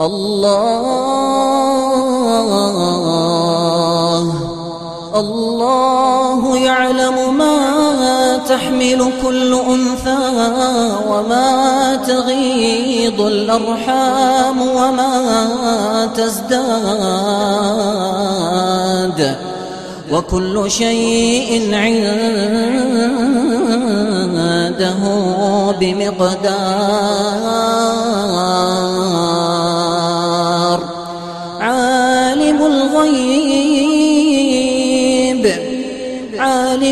الله. الله يعلم ما تحمل كل أنثى وما تغيض الأرحام وما تزداد. وكل شيء عنده بمقدار.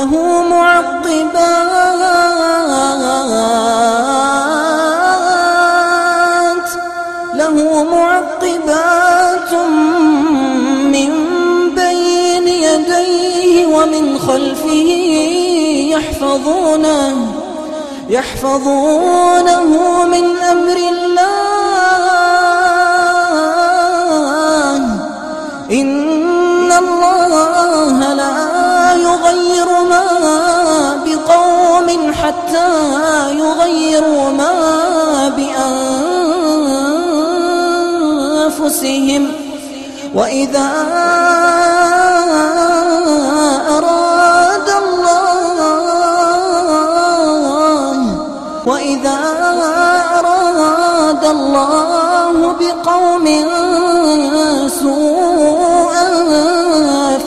له معقبات له معقبات من بين يديه ومن خلفه يحفظونه يحفظونه من أمر الله. يغير ما بقوم حتى يغيروا ما بأنفسهم. وإذا أراد الله وإذا أراد الله بقوم سوءا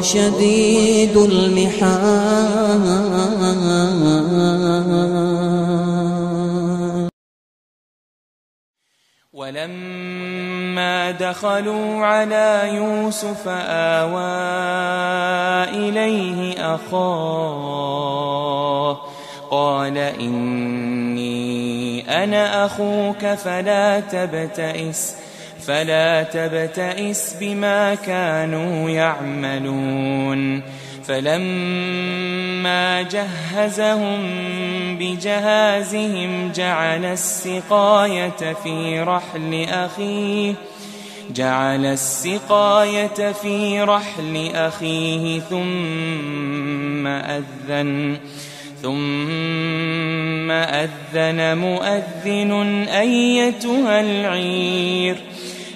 شديد المحال. ولما دخلوا على يوسف آوى إليه أخاه قال إني أنا أخوك فلا تبتئس. فلا تبتئس بما كانوا يعملون. فلما جهزهم بجهازهم جعل السقاية في رحل أخيه جعل السقاية في رحل أخيه ثم أذن ثم أذن مؤذن أيتها العير.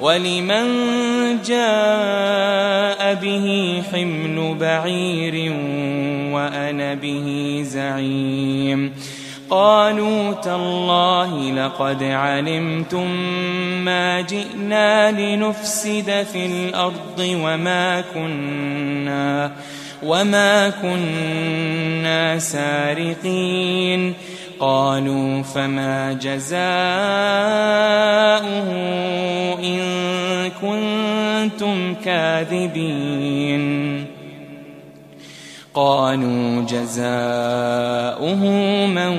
ولمن جاء به حمل بعير وأنا به زعيم قالوا تالله لقد علمتم ما جئنا لنفسد في الأرض وما كنا وما كنا سارقين قالوا فما جزاؤه كاذبين قالوا جزاؤه من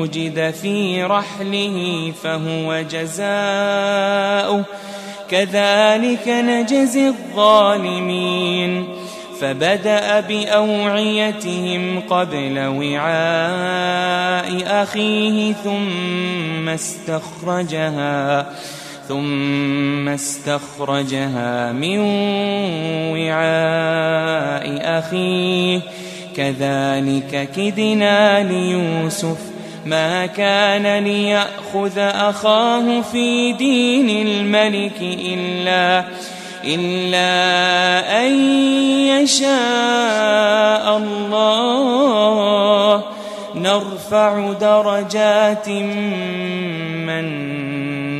وجد في رحله فهو جزاؤه. كذلك نجزي الظالمين. فبدأ بأوعيتهم قبل وعاء أخيه ثم استخرجها. ثم استخرجها من وعاء أخيه. كذلك كدنا ليوسف ما كان ليأخذ أخاه في دين الملك إلا إلا أن يشاء الله. نرفع درجات من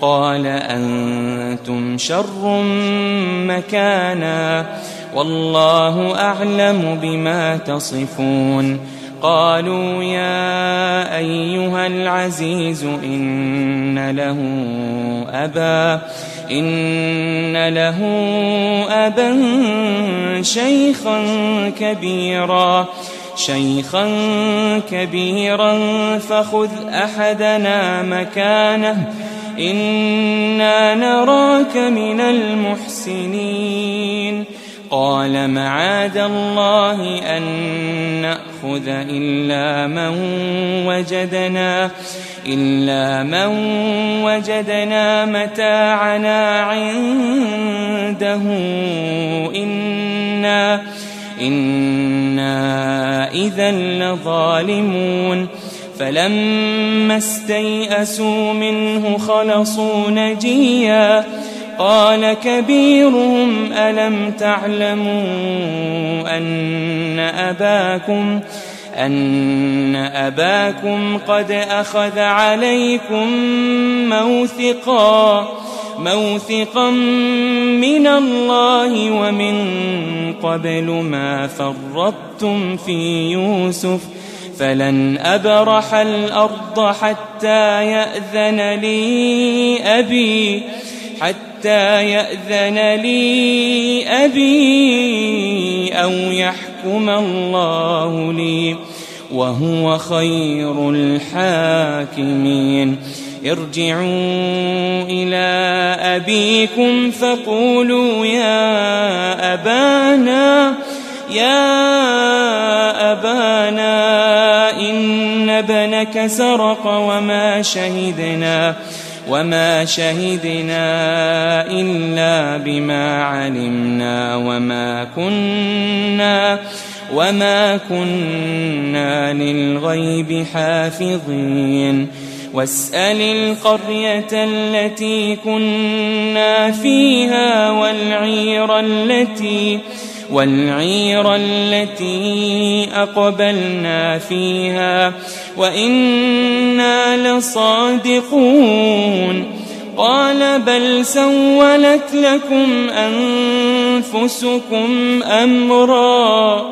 قال أنتم شر مكانا والله أعلم بما تصفون قالوا يا أيها العزيز إن له أبا إن له أبا شيخا كبيرا شيخا كبيرا فخذ أحدنا مكانه إنا نراك من المحسنين. قال معاذ الله أن نأخذ إلا من وجدنا إلا من وجدنا متاعنا عنده. إنا إنا إذا لظالمون. فلما استيئسوا منه خلصوا نجيا. قال كبيرهم ألم تعلموا أن أباكم أن أباكم قد أخذ عليكم موثقا موثقا من الله ومن قبل ما فرطتم في يوسف ۖ. فلن أبرح الأرض حتى يأذن لي أبي حتى يأذن لي أبي أو يحكم الله لي. وهو خير الحاكمين. ارجعوا إلى أبيكم فقولوا يا أبانا يا أبانا ابنك سرق وما شهدنا وما شهدنا إلا بما علمنا وما كنا وما كنا للغيب حافظين. واسأل القرية التي كنا فيها والعير التي والعير التي أقبلنا فيها وإنا لصادقون. قال بل سولت لكم أنفسكم أمرا.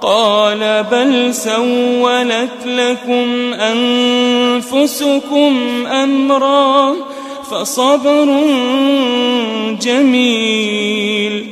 قال بل سولت لكم أنفسكم أمرا. فصبر جميل.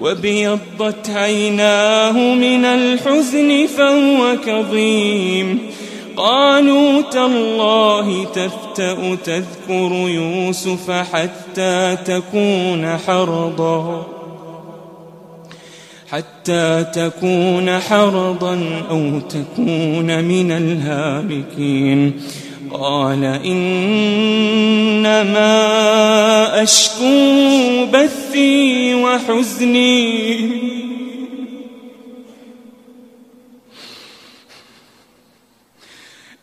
وابيضت عيناه من الحزن فهو كظيم. قالوا تالله تفتأ تذكر يوسف حتى تكون حرضا. حتى تكون حرضا أو تكون من الهالكين. قال إنما أشكو بثي وحزني.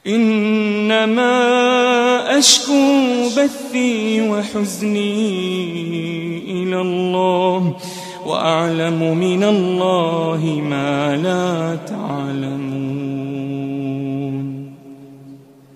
إنما أشكو بثي وحزني إلى الله وأعلم من الله ما لا تعلمون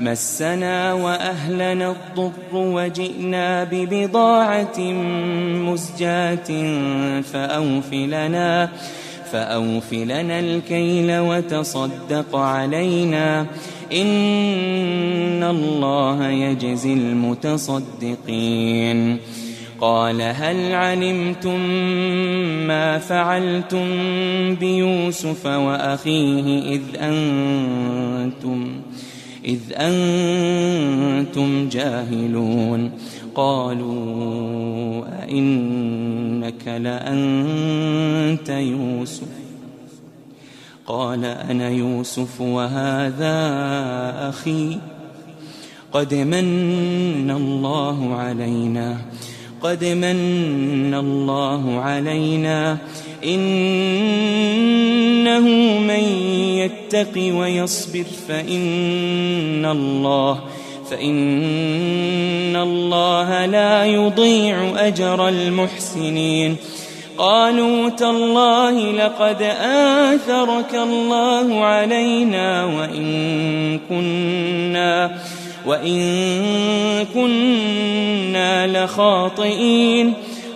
مسنا وأهلنا الضر وجئنا ببضاعة مزجاة فأوفلنا فأوفلنا الكيل وتصدق علينا إن الله يجزي المتصدقين قال هل علمتم ما فعلتم بيوسف وأخيه إذ أنتم إذ أنتم جاهلون. قالوا أئنك لأنت يوسف؟ قال أنا يوسف وهذا أخي. قد من الله علينا. قد من الله علينا. إنه من يتق ويصبر فإن الله فإن الله لا يضيع أجر المحسنين. قالوا تالله لقد آثرك الله علينا وإن كنا وإن كنا لخاطئين.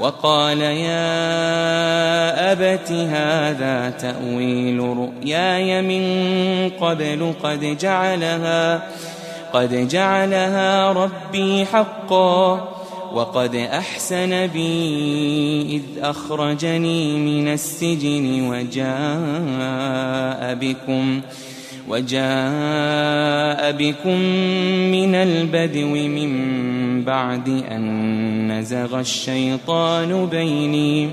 وقال يا أبت هذا تأويل رؤياي من قبل قد جعلها قد جعلها ربي حقا وقد أحسن بي إذ أخرجني من السجن وجاء بكم. وجاء بكم من البدو من بعد أن نزغ الشيطان بيني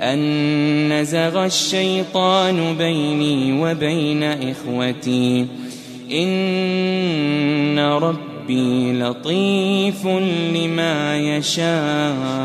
أن نزغ الشيطان بيني وبين إخوتي. إن ربي لطيف لما يشاء.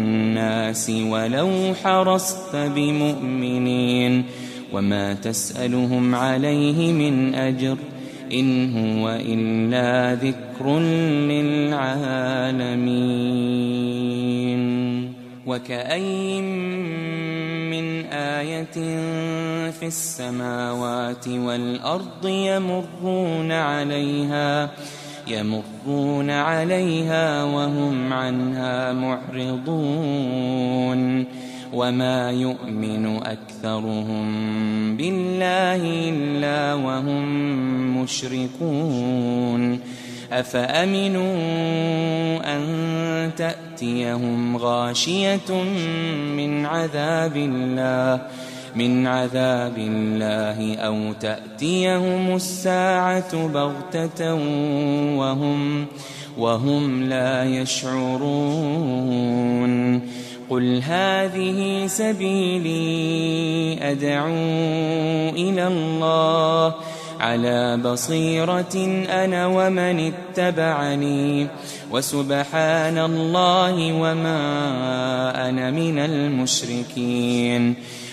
ولو حرصت بمؤمنين وما تسألهم عليه من أجر إن هو إلا ذكر للعالمين وكأين من آية في السماوات والأرض يمرون عليها يمرون عليها وهم عنها معرضون وما يؤمن أكثرهم بالله إلا وهم مشركون أفأمنوا أن تأتيهم غاشية من عذاب الله من عذاب الله أو تأتيهم الساعة بغتة وهم وهم لا يشعرون. قل هذه سبيلي أدعو إلى الله. على بصيرة أنا ومن اتبعني. وسبحان الله وما أنا من المشركين.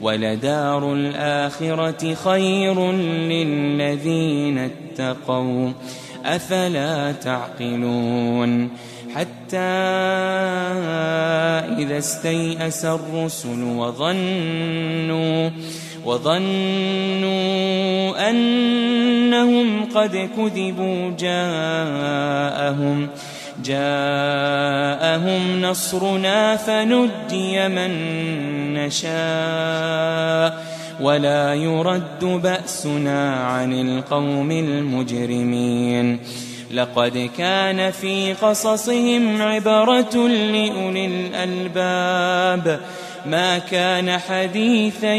ولدار الآخرة خير للذين اتقوا أفلا تعقلون حتى إذا استيأس الرسل وظنوا وظنوا أنهم قد كذبوا جاءهم جاءهم نصرنا فنجي من نشاء ولا يرد بأسنا عن القوم المجرمين. لقد كان في قصصهم عبرة لأولي الألباب. ما كان حديثا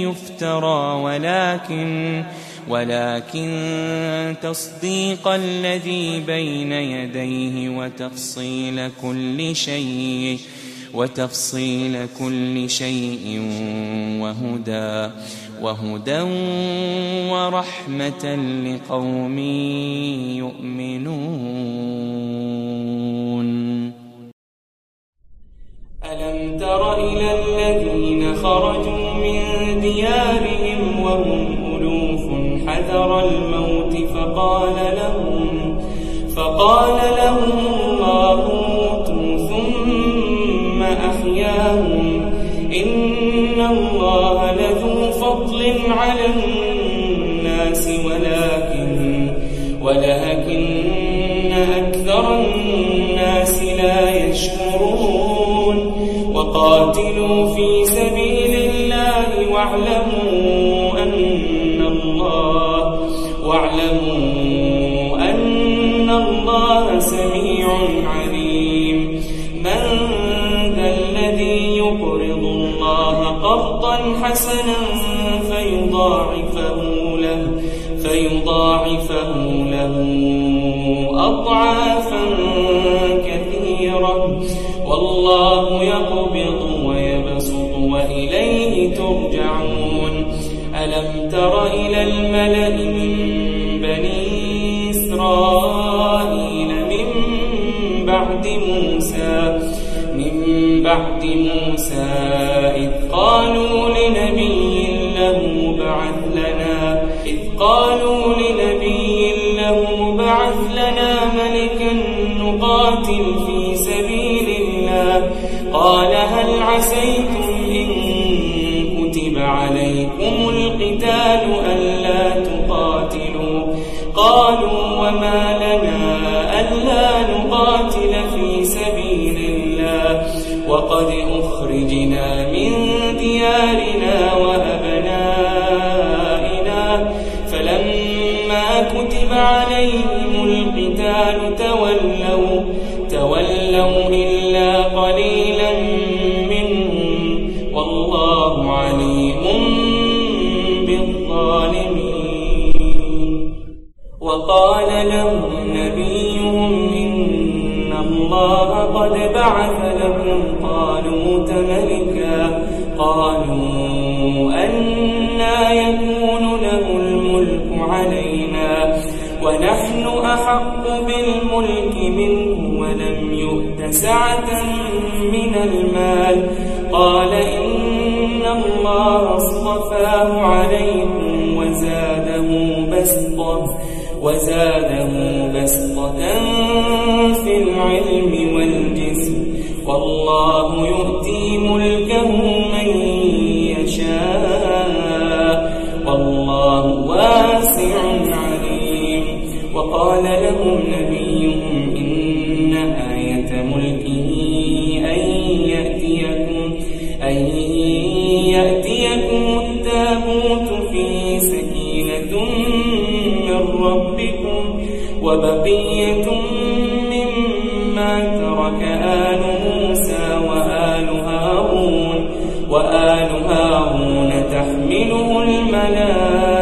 يفترى ولكن ولكن تصديق الذي بين يديه وتفصيل كل شيء وتفصيل كل شيء وهدى وهدى ورحمة لقوم يؤمنون. ألم تر إلى الذين خرجوا من ديارهم وهم حذر الموت فقال لهم فقال لهم الله موتوا ثم أحياهم. إن الله لذو فضل على الناس ولكن ولكن أكثر الناس لا يشكرون. وقاتلوا في سبيل الله واعلموا أن واعلموا أن الله سميع عليم. من ذا الذي يقرض الله قرضا حسنا فيضاعفه له فيضاعفه له أضعافا كثيرة. والله يقبض ويبسط وإليه ترجعون. ألم تر الملأ موسى. من بعد موسى إذ قالوا لنبي له بعث لنا. إذ قالوا لنبي له بعث لنا ملكا نقاتل في سبيل الله. قال هل عسيتم عليكم القتال ألا تقاتلوا؟ قالوا وما لنا ألا نقاتل في سبيل الله. وقد أخرجنا من ديارنا وأبنائنا. فلما كتب عليهم القتال تولوا تولوا إلا قليلا منهم. والله عليم وقال لهم الله قد بعث لكم قالوا ملكا. قالوا أنا يكون له الملك علينا ونحن أحق بالملك منه ولم يؤت سعة من المال. قال إن الله اصطفاه عليكم وزاده بسطة. وزاده بسطة في العلم والجسم. والله يؤتي ملكه من يشاء. والله واسع عليم. وقال لهم نبيهم ربكم وبقية مما ترك آل موسى وآل هارون وآل هارون تحمله الملائكة.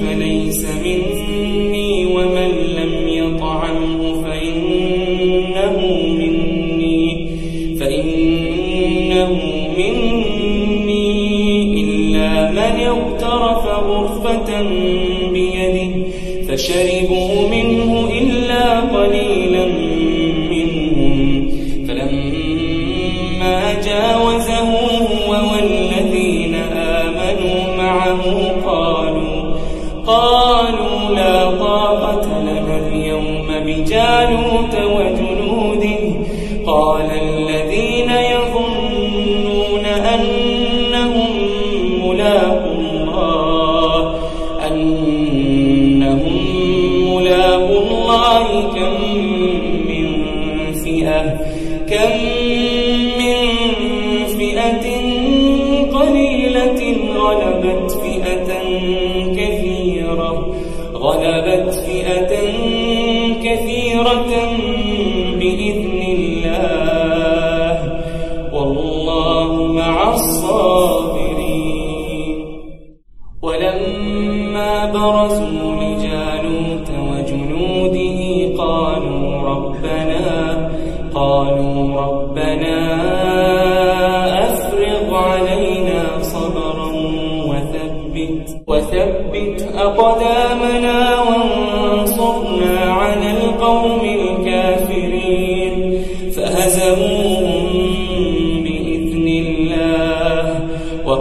فشربوا منه إلا قليلا جاوزه هو والذين آمنوا معه قالوا قالوا لا طاقة لنا اليوم بجالوت وجنوده. قال الذين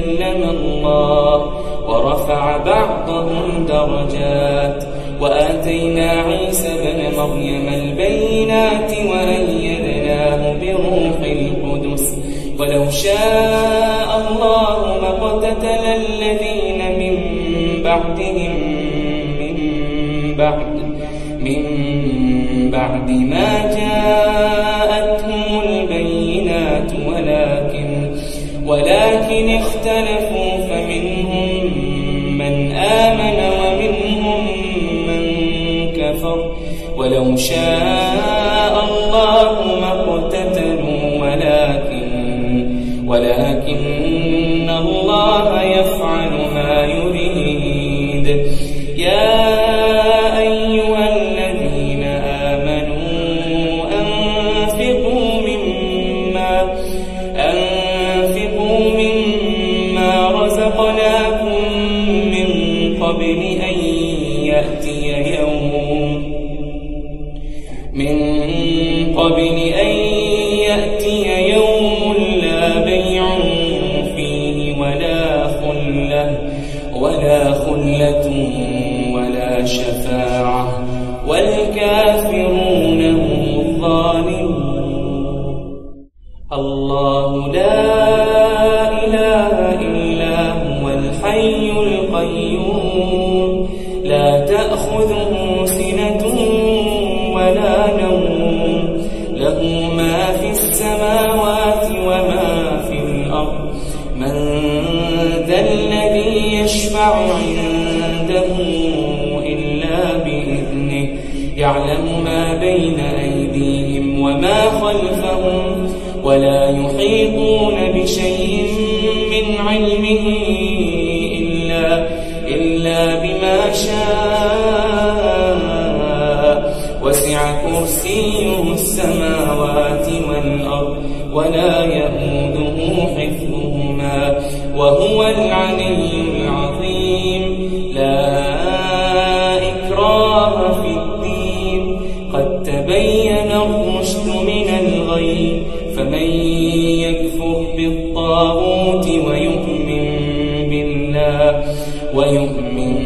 كلم الله ورفع بعضهم درجات وآتينا عيسى بن مريم البينات وأيدناه بروح القدس ولو شاء الله ما اقتتل الذين من بعدهم من بعد من بعد ما جاءتهم ولكن اختلفوا فمنهم من آمن ومنهم من كفر. ولو شاء الله مما رزقناكم من قبل أن يأتي يوم ولا يحيطون بشيء من علمه إلا, إلا بما شاء. وسع كرسيه السماوات والأرض ولا يئوده حفظهما. وهو العلي العظيم. لا إكراه في الدين. قد تبين فمن يكفر بالطاغوت ويؤمن بالله ويؤمن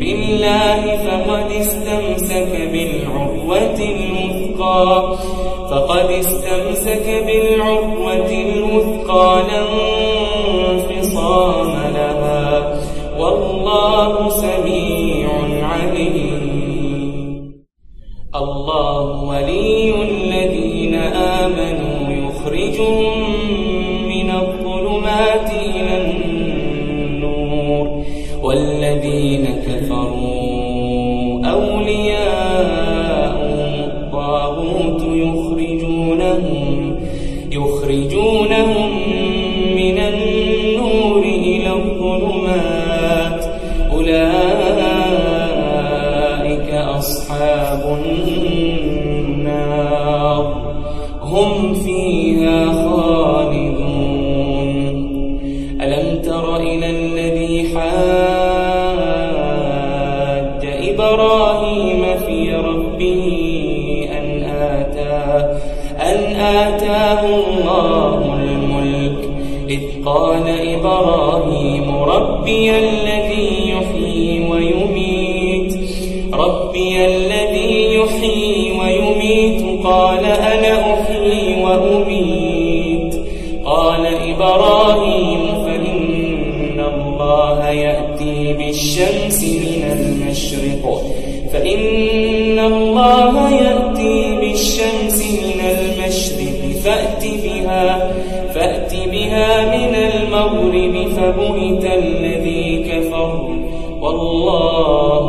بالله فقد استمسك بالعروة الوثقى فقد استمسك بالعروة الوثقى لا انفصام آمنوا هم فيها خالدون. ألم تر إلى الذي حاج إبراهيم في ربه أن آتاه أن آتاه الله الملك إذ قال إبراهيم ربي الذي قال أنا أحيي وأميت. قال إبراهيم فإن الله يأتي بالشمس من المشرق. فإن الله يأتي بالشمس من المشرق. فأت بها فأت بها من المغرب فبهت الذي كفر. والله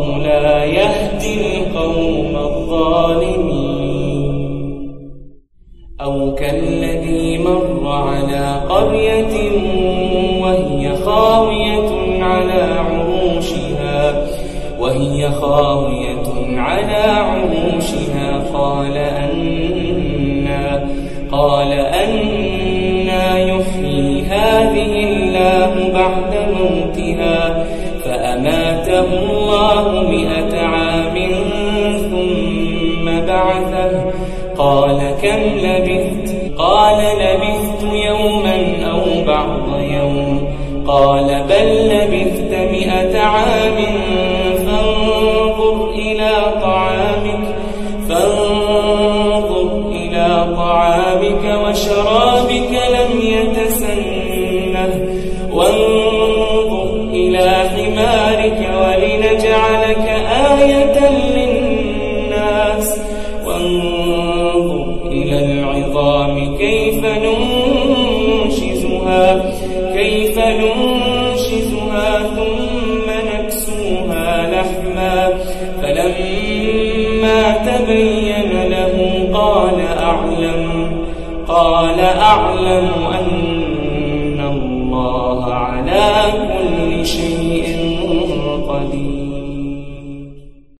بعثه قال كم لبثت؟ قال لبثت يوما أو بعض يوم. قال بل لبثت مئة عام فانظر إلى طعامك فانظر إلى طعامك وشرابك لم يتسنه. وانظر إلى حمارك ولنجعلك آية للناس. تبين له قال أعلم قال أعلم